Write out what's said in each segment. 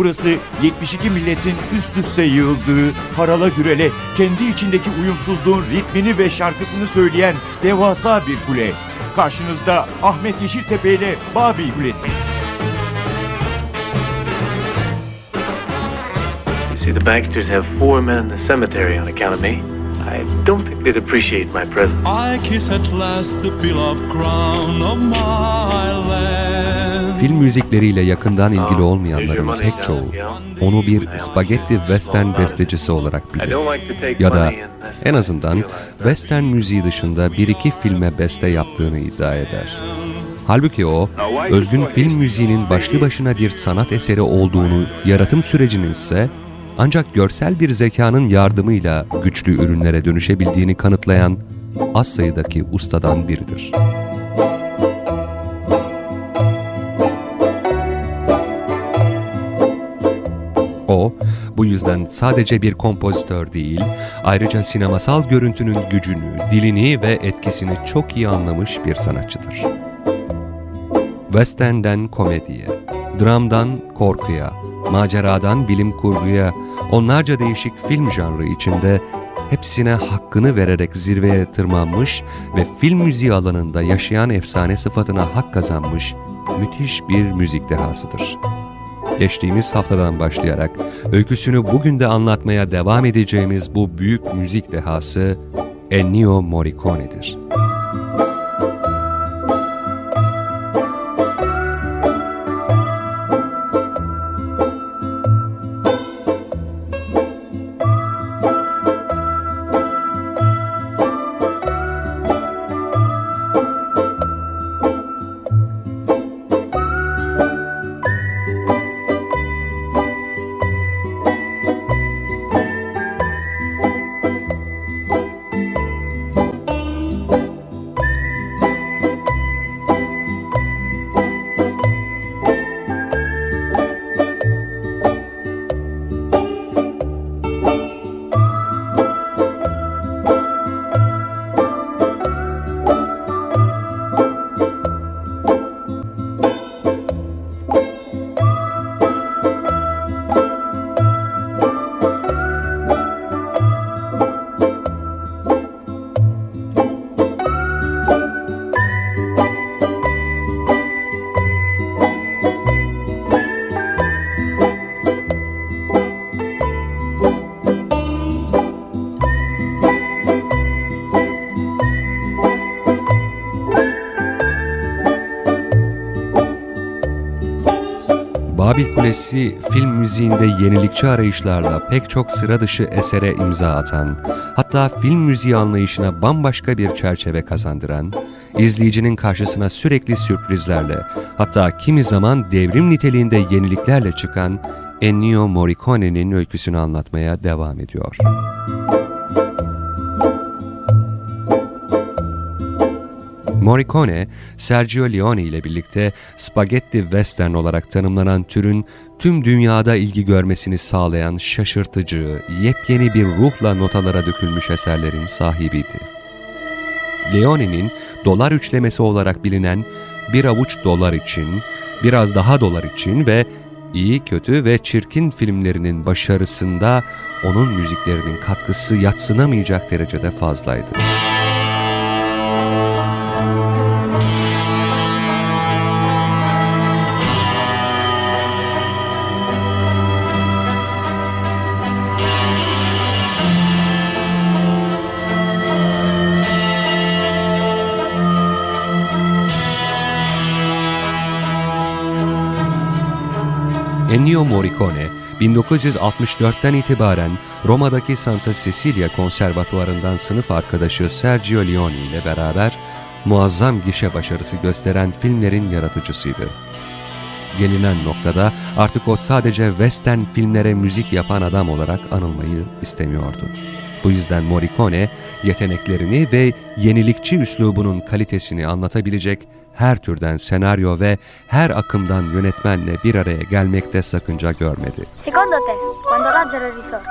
Burası 72 milletin üst üste yığıldığı, harala gürele, kendi içindeki uyumsuzluğun ritmini ve şarkısını söyleyen devasa bir kule. Karşınızda Ahmet Yeşiltepe ile Babil Kulesi. You see, the Baxters have four men in the cemetery on account of me. I don't think they'd appreciate my presence. I kiss at last the beloved crown of my land. Film müzikleriyle yakından ilgili olmayanların pek çoğu onu bir spagetti western bestecisi olarak bilir. Ya da en azından western müziği dışında bir iki filme beste yaptığını iddia eder. Halbuki o, özgün film müziğinin başlı başına bir sanat eseri olduğunu, yaratım sürecinin ise ancak görsel bir zekanın yardımıyla güçlü ürünlere dönüşebildiğini kanıtlayan az sayıdaki ustadan biridir. O, bu yüzden sadece bir kompozitör değil, ayrıca sinemasal görüntünün gücünü, dilini ve etkisini çok iyi anlamış bir sanatçıdır. Western'den komediye, dramdan korkuya, maceradan bilim kurguya, onlarca değişik film janrı içinde hepsine hakkını vererek zirveye tırmanmış ve film müziği alanında yaşayan efsane sıfatına hak kazanmış müthiş bir müzik dehasıdır. Geçtiğimiz haftadan başlayarak öyküsünü bugün de anlatmaya devam edeceğimiz bu büyük müzik dehası Ennio Morricone'dir. Kulesi film müziğinde yenilikçi arayışlarla pek çok sıra dışı esere imza atan, hatta film müziği anlayışına bambaşka bir çerçeve kazandıran, izleyicinin karşısına sürekli sürprizlerle, hatta kimi zaman devrim niteliğinde yeniliklerle çıkan Ennio Morricone'nin öyküsünü anlatmaya devam ediyor. Morricone, Sergio Leone ile birlikte spaghetti western olarak tanımlanan türün tüm dünyada ilgi görmesini sağlayan şaşırtıcı, yepyeni bir ruhla notalara dökülmüş eserlerin sahibiydi. Leone'nin dolar üçlemesi olarak bilinen bir avuç dolar için, biraz daha dolar için ve iyi, kötü ve çirkin filmlerinin başarısında onun müziklerinin katkısı yatsınamayacak derecede fazlaydı. Ennio Morricone, 1964'ten itibaren Roma'daki Santa Cecilia Konservatuvarı'ndan sınıf arkadaşı Sergio Leone ile beraber muazzam gişe başarısı gösteren filmlerin yaratıcısıydı. Gelinen noktada artık o sadece western filmlere müzik yapan adam olarak anılmayı istemiyordu. Bu yüzden Morricone yeteneklerini ve yenilikçi üslubunun kalitesini anlatabilecek her türden senaryo ve her akımdan yönetmenle bir araya gelmekte sakınca görmedi. Secondo te, quando Lazzaro è risorto,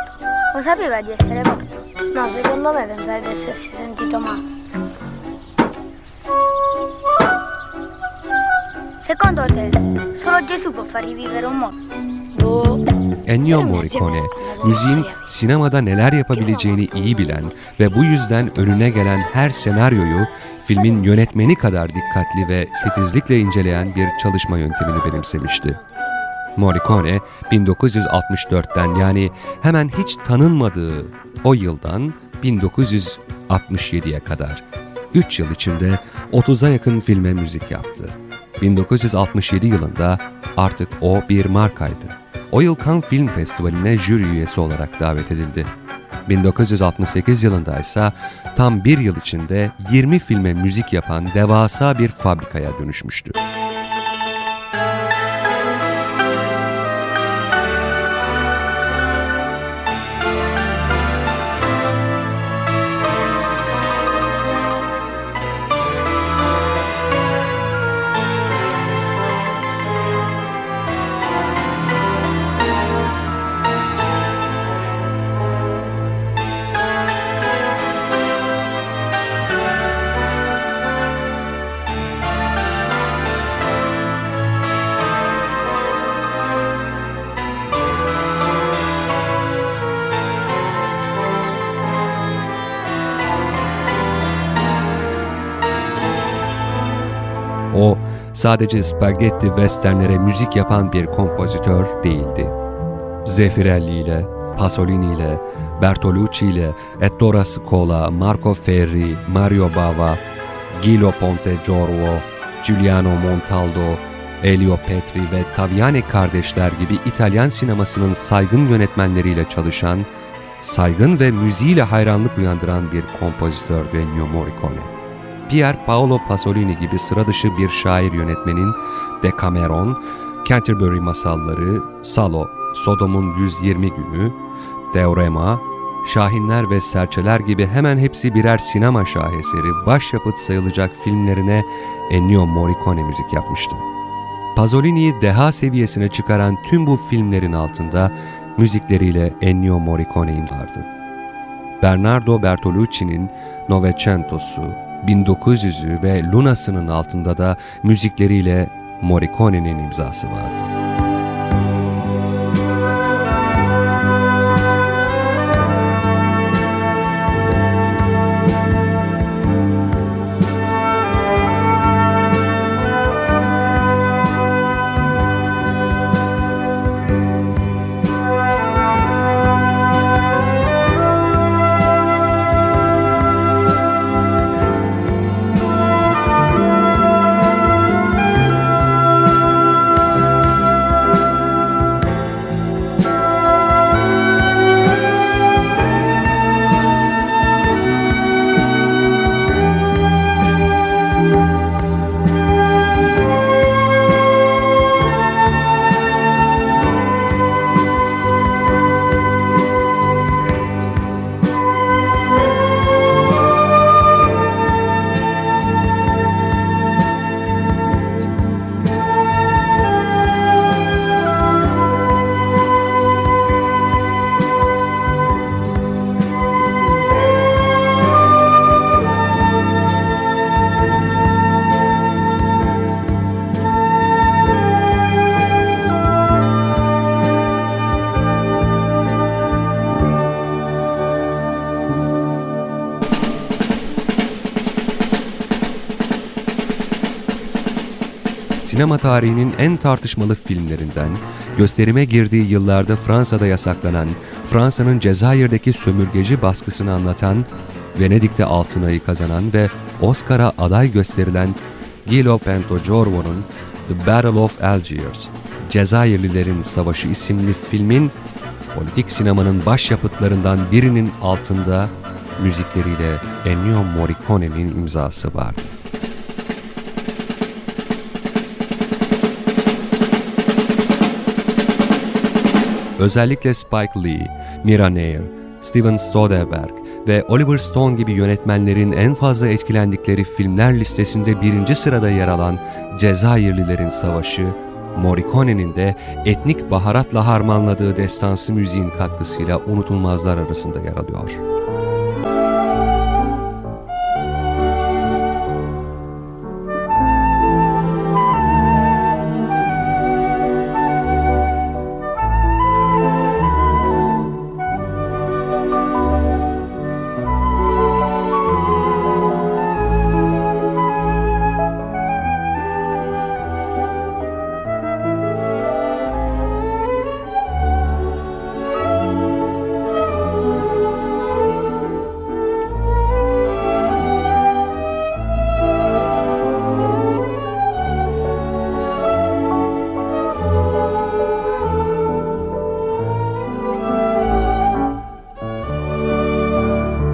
lo sapeva di essere morto? No, secondo me pensava di essersi sentito male. Secondo te, solo Gesù può far rivivere un morto? Ennio Morricone, müziğin sinemada neler yapabileceğini iyi bilen ve bu yüzden önüne gelen her senaryoyu filmin yönetmeni kadar dikkatli ve titizlikle inceleyen bir çalışma yöntemini benimsemişti. Morricone 1964'ten yani hemen hiç tanınmadığı o yıldan 1967'ye kadar 3 yıl içinde 30'a yakın filme müzik yaptı. 1967 yılında artık o bir markaydı. O yıl Cannes Film Festivali'ne jüri üyesi olarak davet edildi. 1968 yılında ise tam bir yıl içinde 20 filme müzik yapan devasa bir fabrikaya dönüşmüştü. Sadece spagetti westernlere müzik yapan bir kompozitör değildi. Zeffirelli ile, Pasolini ile, Bertolucci ile, Ettore Scola, Marco Ferri, Mario Bava, Gilo Pontecorvo, Giuliano Montaldo, Elio Petri ve Taviani kardeşler gibi İtalyan sinemasının saygın yönetmenleriyle çalışan, saygın ve müziğiyle hayranlık uyandıran bir kompozitör Ennio Morricone. Pier Paolo Pasolini gibi sıra dışı bir şair yönetmenin Decameron, Canterbury Masalları, Salo, Sodom'un 120 Günü, Teorema, Şahinler ve Serçeler gibi hemen hepsi birer sinema şaheseri, başyapıt sayılacak filmlerine Ennio Morricone müzik yapmıştı. Pasolini'yi deha seviyesine çıkaran tüm bu filmlerin altında müzikleriyle Ennio Morricone vardı. Bernardo Bertolucci'nin Novecento'su, 1900'ü ve Luna'sının altında da müzikleriyle Morricone'nin imzası vardı. Sinema tarihinin en tartışmalı filmlerinden, gösterime girdiği yıllarda Fransa'da yasaklanan, Fransa'nın Cezayir'deki sömürgeci baskısını anlatan, Venedik'te Altın Ayı kazanan ve Oscar'a aday gösterilen Gilo Pontecorvo'nun The Battle of Algiers, Cezayirlilerin Savaşı isimli filmin politik sinemanın başyapıtlarından birinin altında müzikleriyle Ennio Morricone'nin imzası vardı. Özellikle Spike Lee, Mira Nair, Steven Soderbergh ve Oliver Stone gibi yönetmenlerin en fazla etkilendikleri filmler listesinde birinci sırada yer alan Cezayirlilerin Savaşı, Morricone'nin de etnik baharatla harmanladığı destansı müziğin katkısıyla unutulmazlar arasında yer alıyor.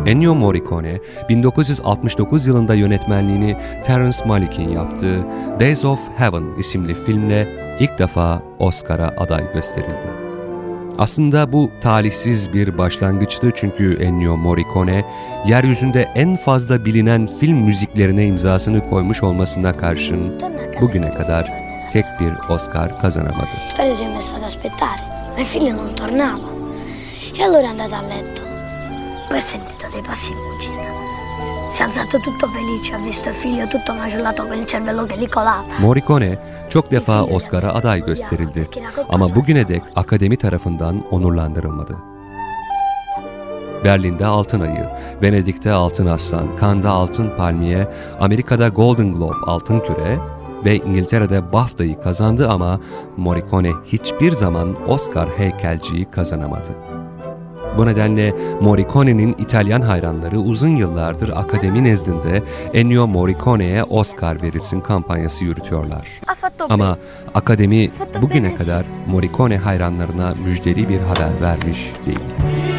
Ennio Morricone, 1969 yılında yönetmenliğini Terence Malick'in yaptığı Days of Heaven isimli filmle ilk defa Oscar'a aday gösterildi. Aslında bu talihsiz bir başlangıçtı çünkü Ennio Morricone, yeryüzünde en fazla bilinen film müziklerine imzasını koymuş olmasına karşın bugüne kadar tek bir Oscar kazanamadı. È messo ad aspettare, ma figlio non tornava. E allora è andato a letto. Poi ha sentito dei passi in cucina. Si è alzato tutto felice, ha visto il figlio tutto maciullato con il cervello che gli colava. Morricone çok defa Oscar'a aday gösterildi ama bugüne dek akademi tarafından onurlandırılmadı. Berlin'de Altın Ayı, Venedik'te Altın Aslan, Cannes'da Altın Palmiye, Amerika'da Golden Globe Altın Küre ve İngiltere'de BAFTA'yı kazandı ama Morricone hiçbir zaman Oscar heykelciyi kazanamadı. Bu nedenle Morricone'nin İtalyan hayranları uzun yıllardır akademi nezdinde Ennio Morricone'ye Oscar verilsin kampanyası yürütüyorlar. Ama akademi bugüne kadar Morricone hayranlarına müjdeli bir haber vermiş değil.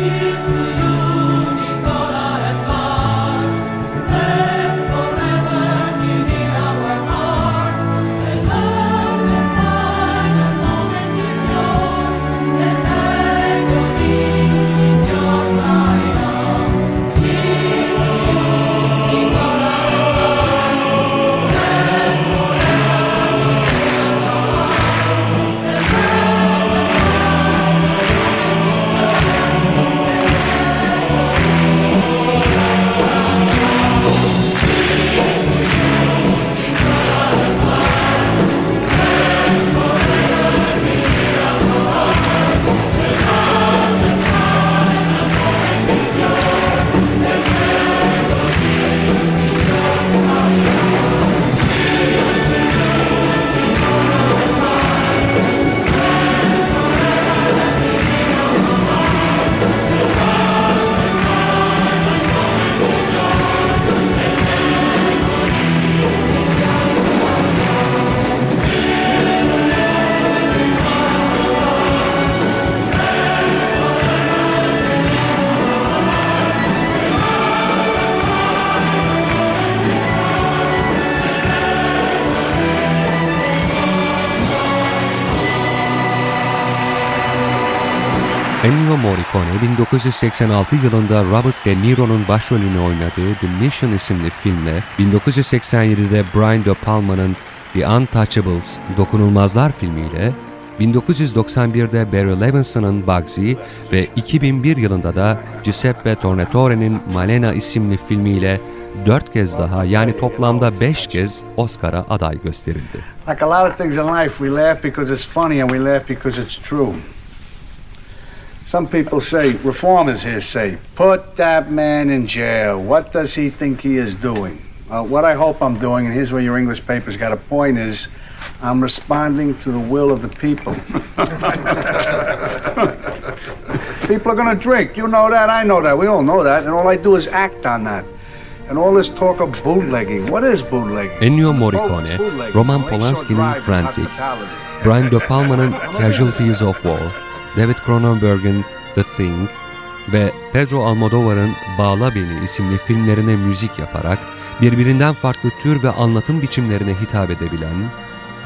Ennio Morricone 1986 yılında Robert De Niro'nun başrolünü oynadığı The Mission isimli filmle 1987'de Brian De Palma'nın The Untouchables Dokunulmazlar filmiyle 1991'de Barry Levinson'ın Bugsy ve 2001 yılında da Giuseppe Tornatore'nin Malena isimli filmiyle dört kez daha yani toplamda beş kez Oscar'a aday gösterildi. Like a lot of things in life, we laugh because it's funny and we laugh because it's true. Some people say, reformers here say, put that man in jail. What does he think he is doing? Uh, what I hope I'm doing, and here's where your English paper's got a point, is I'm responding to the will of the people. people are going to drink. You know that. I know that. We all know that. And all I do is act on that. And all this talk of bootlegging. What is bootlegging? Ennio Morricone. Roman Well, they show Polanski'nin Frantic. Brian De Palma'nın Casualties of War, David Cronenberg'in The Thing ve Pedro Almodovar'ın Bağla Beni isimli filmlerine müzik yaparak birbirinden farklı tür ve anlatım biçimlerine hitap edebilen,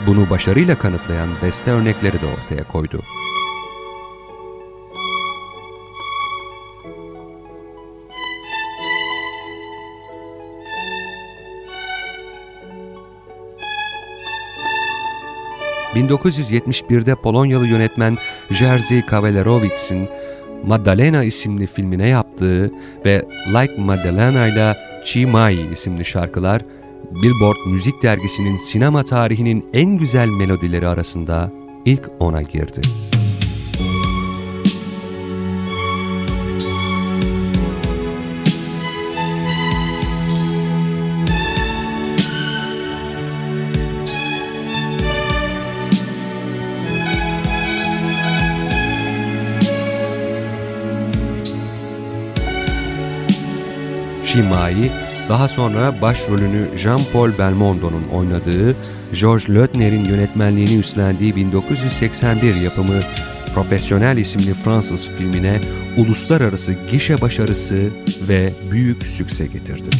bunu başarıyla kanıtlayan beste örnekleri de ortaya koydu. ...1971'de Polonyalı yönetmen Jerzy Kawalerowicz'in Maddalena isimli filmine yaptığı ve Like Maddalena ile Ci Mai isimli şarkılar Billboard Müzik Dergisi'nin sinema tarihinin en güzel melodileri arasında ilk ona girdi. Şimai, daha sonra başrolünü Jean-Paul Belmondo'nun oynadığı, Georges Lautner'in yönetmenliğini üstlendiği 1981 yapımı Profesyonel isimli Fransız filmine uluslararası gişe başarısı ve büyük sükse getirdi.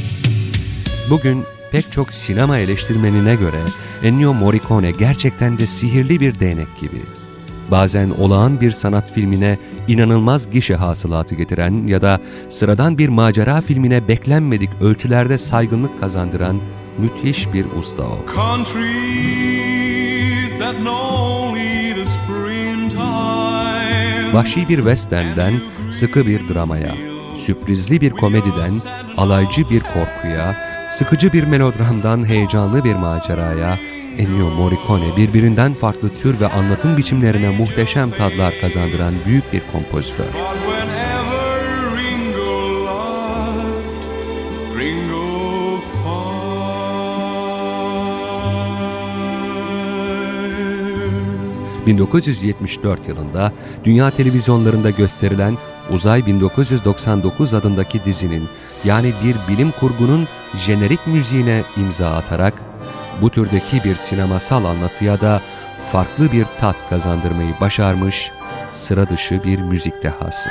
Bugün pek çok sinema eleştirmenine göre Ennio Morricone gerçekten de sihirli bir değnek gibi. Bazen olağan bir sanat filmine inanılmaz gişe hasılatı getiren ya da sıradan bir macera filmine beklenmedik ölçülerde saygınlık kazandıran müthiş bir usta o. Vahşi bir western'den sıkı bir dramaya, sürprizli bir komediden alaycı bir korkuya, sıkıcı bir melodramdan heyecanlı bir maceraya, Ennio Morricone birbirinden farklı tür ve anlatım biçimlerine muhteşem tadlar kazandıran büyük bir kompozitör. But whenever Ringo loved, Ringo fired. 1974 yılında dünya televizyonlarında gösterilen Uzay 1999 adındaki dizinin yani bir bilim kurgunun jenerik müziğine imza atarak bu türdeki bir sinemasal anlatıya da farklı bir tat kazandırmayı başarmış sıra dışı bir müzik dehası.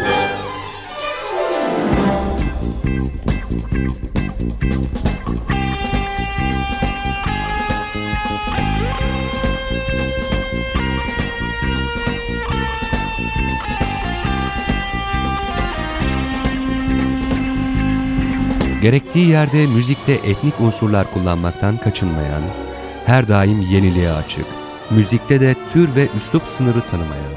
Gerektiği yerde müzikte etnik unsurlar kullanmaktan kaçınmayan, her daim yeniliğe açık, müzikte de tür ve üslup sınırı tanımayan,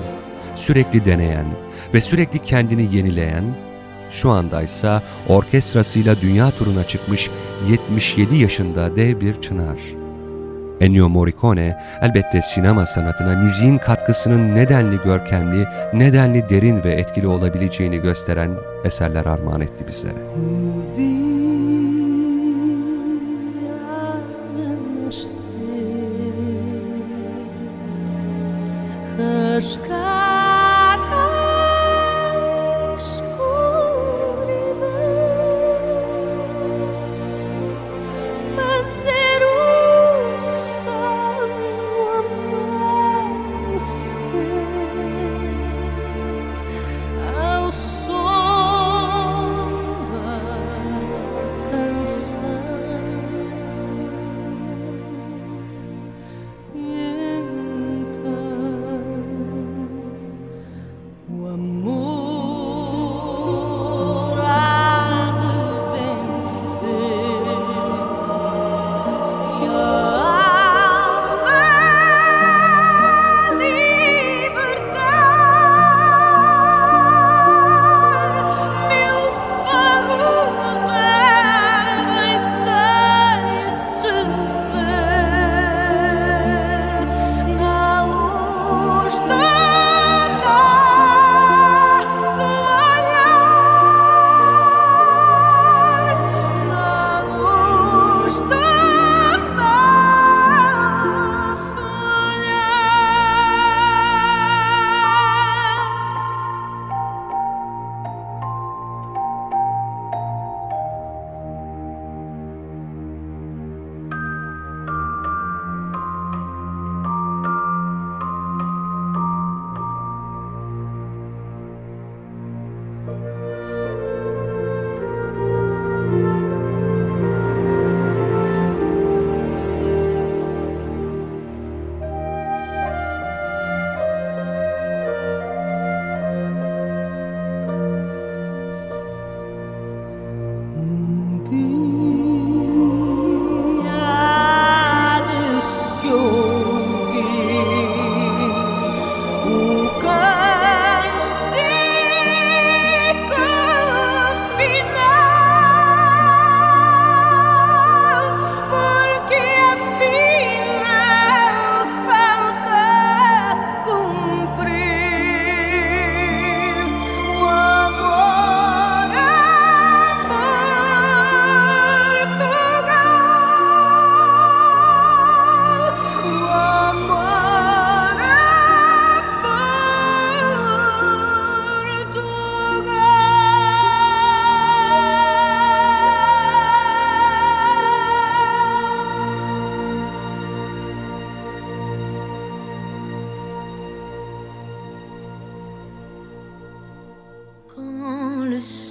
sürekli deneyen ve sürekli kendini yenileyen, şu andaysa orkestrasıyla dünya turuna çıkmış 77 yaşında dev bir çınar. Ennio Morricone elbette sinema sanatına müziğin katkısının nedenli görkemli, nedenli derin ve etkili olabileceğini gösteren eserler armağan etti bizlere. Rasgar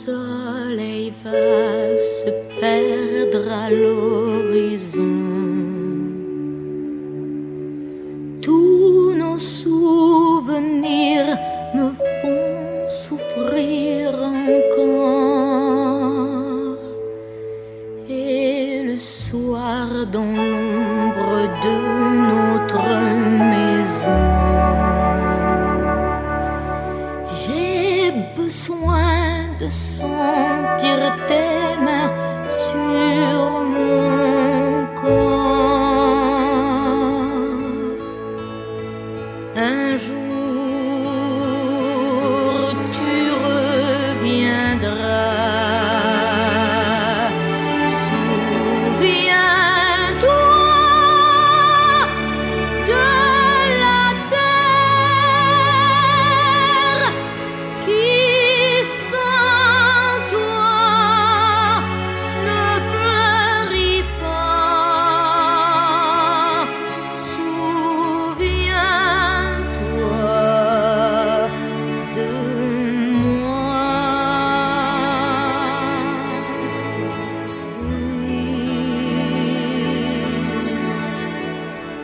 soleil va se perdre à l'horizon.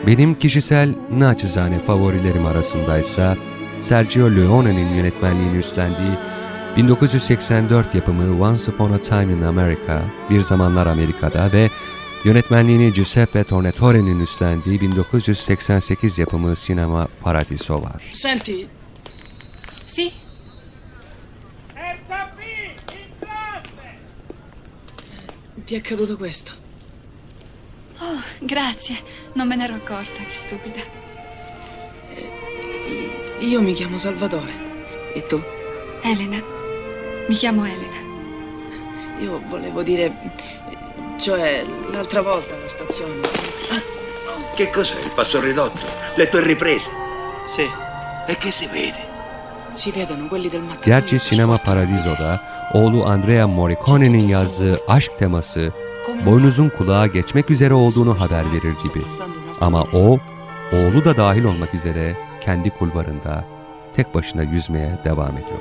Benim kişisel naçizane favorilerim arasındaysa Sergio Leone'nin yönetmenliğini üstlendiği 1984 yapımı Once Upon a Time in America, Bir Zamanlar Amerika'da ve yönetmenliğini Giuseppe Tornatore'nin üstlendiği 1988 yapımı Sinema Paradiso var. Senti, Sì, ti è accaduto questo. Oh, grazie, non me ne ero accorta, che stupida. I- Io mi chiamo Salvatore. E tu? Elena, mi chiamo Elena. Io volevo dire... Cioè, l'altra volta alla stazione. Che cos'è il passo ridotto? Le tue riprese? Sì, E che si vede? si vedono quelli del mattino. Gerçi Sinema Paradiso'da oğlu Andrea Morricone'nin yazdığı aşk teması boynuzun kulağa geçmek üzere olduğunu haber verir gibi. Ama o, oğlu da dahil olmak üzere kendi kulvarında tek başına yüzmeye devam ediyor.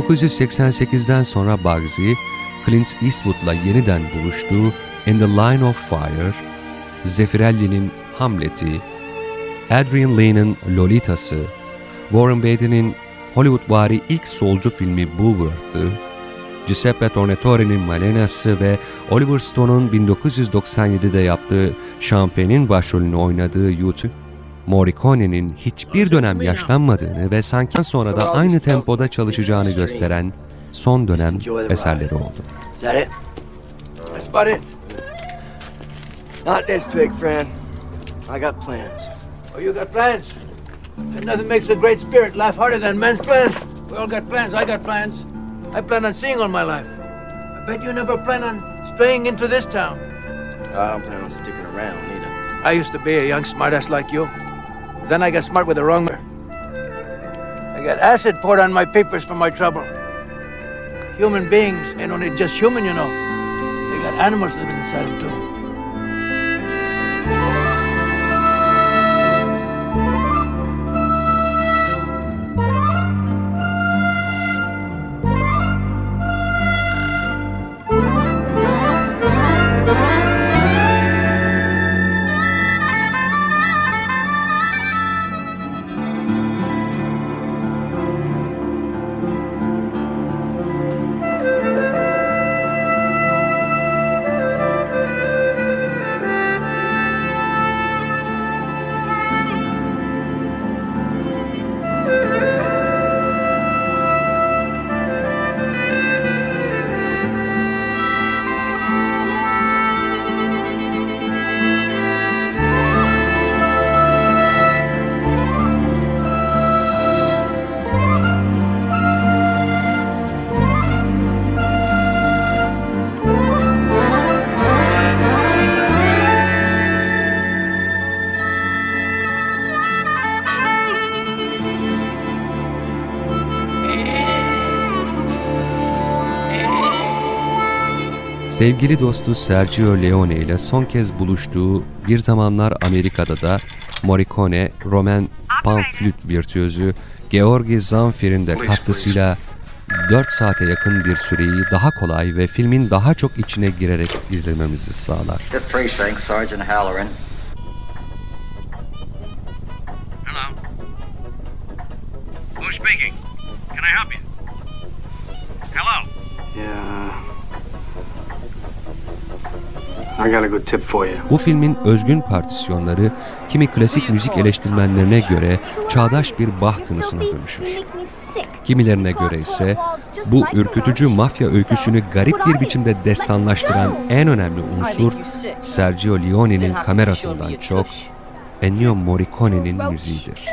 ...1988'den sonra Bugsy, Clint Eastwood'la yeniden buluştuğu In the Line of Fire, Zeffirelli'nin Hamlet'i, Adrian Lee'nin Lolita'sı, Warren Beatty'nin Hollywoodvari ilk solcu filmi Bulworth'ı, Giuseppe Tornatore'nin Malena'sı ve Oliver Stone'un 1997'de yaptığı Champagne'in başrolünü oynadığı YouTube, Morricone'nin hiçbir dönem yaşlanmadığını ve sanki sonra da aynı tempoda çalışacağını gösteren son dönem eserleri oldu. Not this twig, friend. I got plans. Oh, you got plans? And nothing makes a great spirit laugh harder than men's plans. We all got plans. I got plans. I plan on seeing all my life. I bet you never plan on straying into this town. I don't plan on sticking around either. I used to be a young smartass like you. Then I got smart with the wrong. I got acid poured on my papers for my trouble. Human beings ain't only just human, you know. They got animals living inside them too. Sevgili dostu Sergio Leone ile son kez buluştuğu bir zamanlar Amerika'da da Morricone, Roman panflüt virtüözü Georgi Zanfir'in de katkısıyla 4 saate yakın bir süreyi daha kolay ve filmin daha çok içine girerek izlememizi sağlar. Precinct, Sergeant Halloran. Bu filmin özgün partisyonları kimi klasik müzik eleştirmenlerine göre çağdaş bir Bach tınısına dönüşür. Kimilerine göre ise bu ürkütücü mafya öyküsünü garip bir biçimde destanlaştıran en önemli unsur Sergio Leone'nin kamerasından çok Ennio Morricone'nin müziğidir.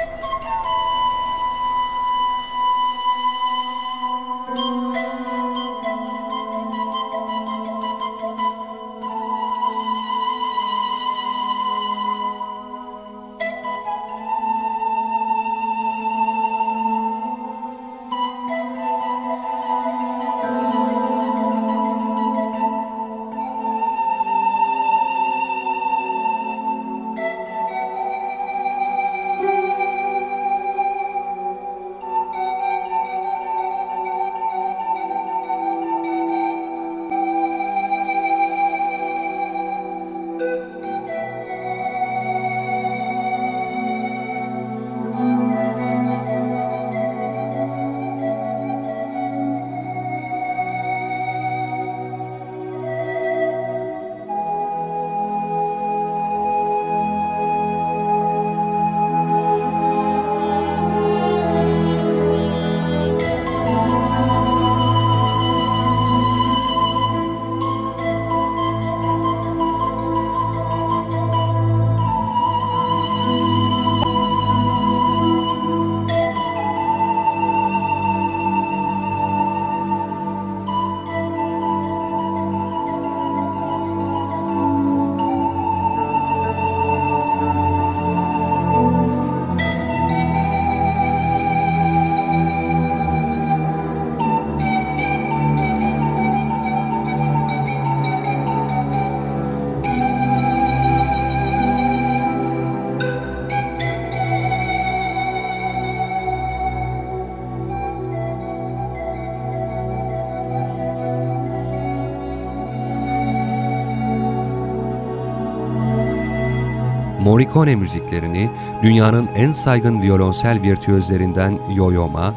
Morricone müziklerini dünyanın en saygın violonsel virtüözlerinden Yo-Yo Ma,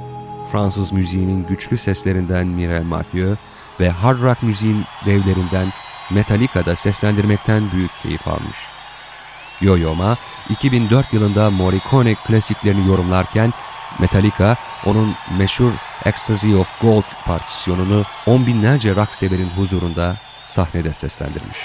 Fransız müziğinin güçlü seslerinden Mireille Mathieu ve hard rock müziğin devlerinden Metallica'da seslendirmekten büyük keyif almış. Yo-Yo Ma, 2004 yılında Morricone klasiklerini yorumlarken Metallica onun meşhur Ecstasy of Gold partisyonunu on binlerce rock severin huzurunda sahnede seslendirmiş.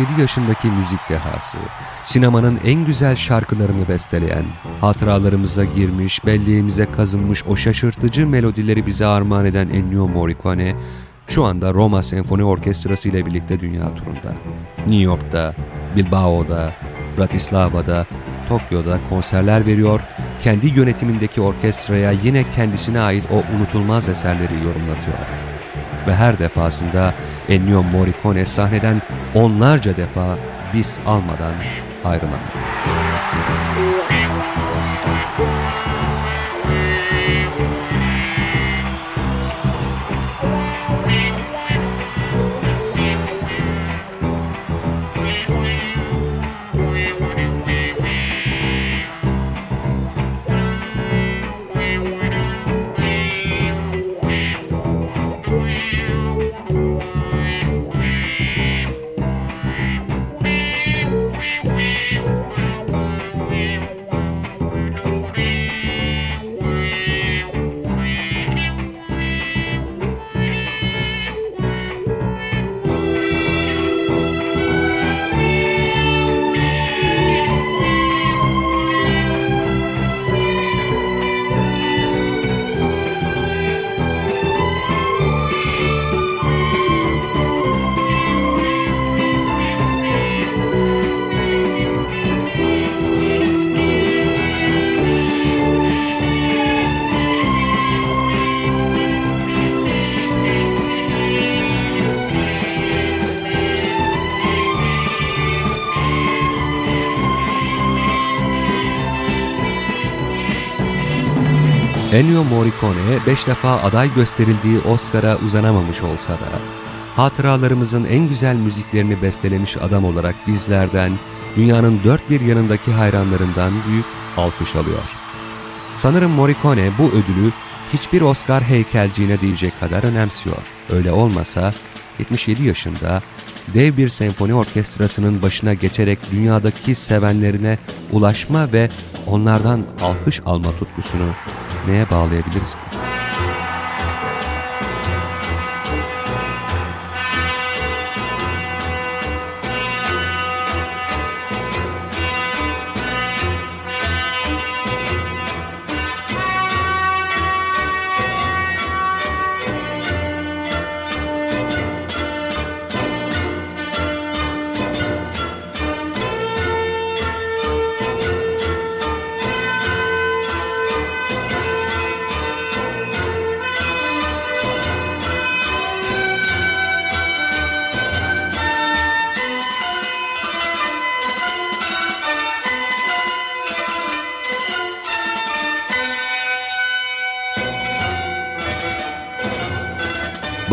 77 yaşındaki müzik dehası, sinemanın en güzel şarkılarını besteleyen, hatıralarımıza girmiş, belleğimize kazınmış o şaşırtıcı melodileri bize armağan eden Ennio Morricone, şu anda Roma Senfoni Orkestrası ile birlikte dünya turunda. New York'ta, Bilbao'da, Bratislava'da, Tokyo'da konserler veriyor, kendi yönetimindeki orkestraya yine kendisine ait o unutulmaz eserleri yorumlatıyor. Ve her defasında Ennio Morricone sahneden onlarca defa bis almadan ayrılamıyor. Ennio Morricone 5 defa aday gösterildiği Oscar'a uzanamamış olsa da, hatıralarımızın en güzel müziklerini bestelemiş adam olarak bizlerden, dünyanın dört bir yanındaki hayranlarından büyük alkış alıyor. Sanırım Morricone bu ödülü hiçbir Oscar heykelciğine diyecek kadar önemsiyor. Öyle olmasa 77 yaşında dev bir senfoni orkestrasının başına geçerek dünyadaki sevenlerine ulaşma ve onlardan alkış alma tutkusunu neye bağlayabiliriz ki?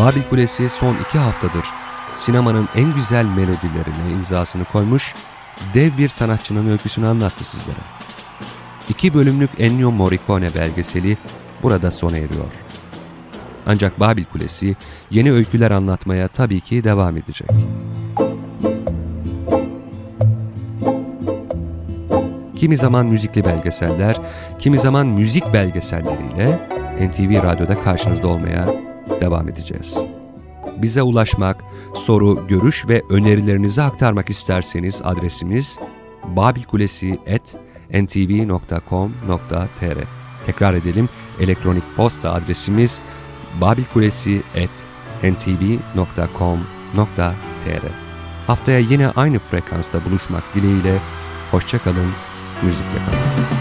Babil Kulesi son iki haftadır sinemanın en güzel melodilerine imzasını koymuş, dev bir sanatçının öyküsünü anlattı sizlere. İki bölümlük Ennio Morricone belgeseli burada sona eriyor. Ancak Babil Kulesi yeni öyküler anlatmaya tabii ki devam edecek. Kimi zaman müzikli belgeseller, kimi zaman müzik belgeselleriyle NTV Radyo'da karşınızda olmaya devam edeceğiz. Bize ulaşmak, soru, görüş ve önerilerinizi aktarmak isterseniz adresimiz babilkulesi.ntv.com.tr Tekrar edelim, elektronik posta adresimiz babilkulesi.ntv.com.tr Haftaya yine aynı frekansta buluşmak dileğiyle, hoşçakalın, müzikle kalın.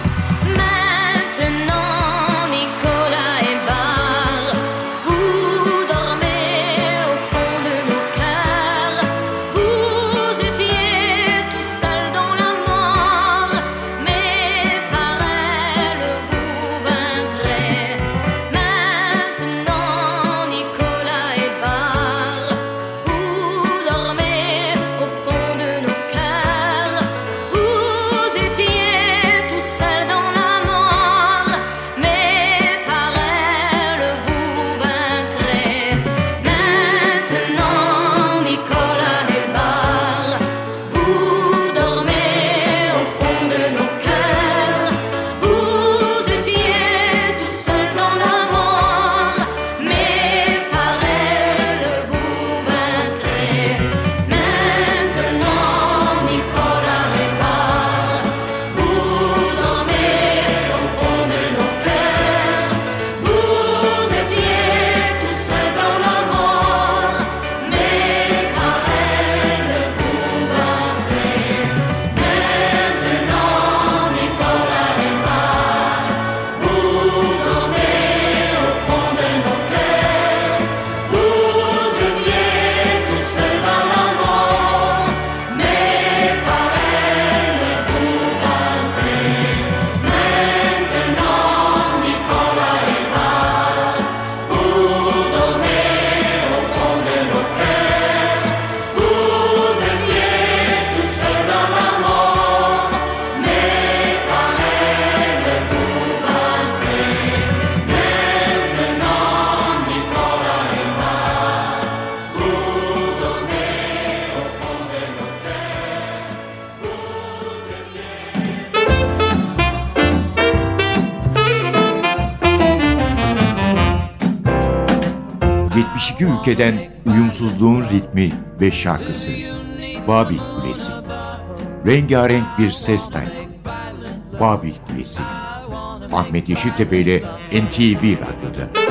72 ülkeden uyumsuzluğun ritmi ve şarkısı. Babil Kulesi. Rengarenk bir ses tayfı. Babil Kulesi. Ahmet Yeşiltepe ile NTV Radyo'da.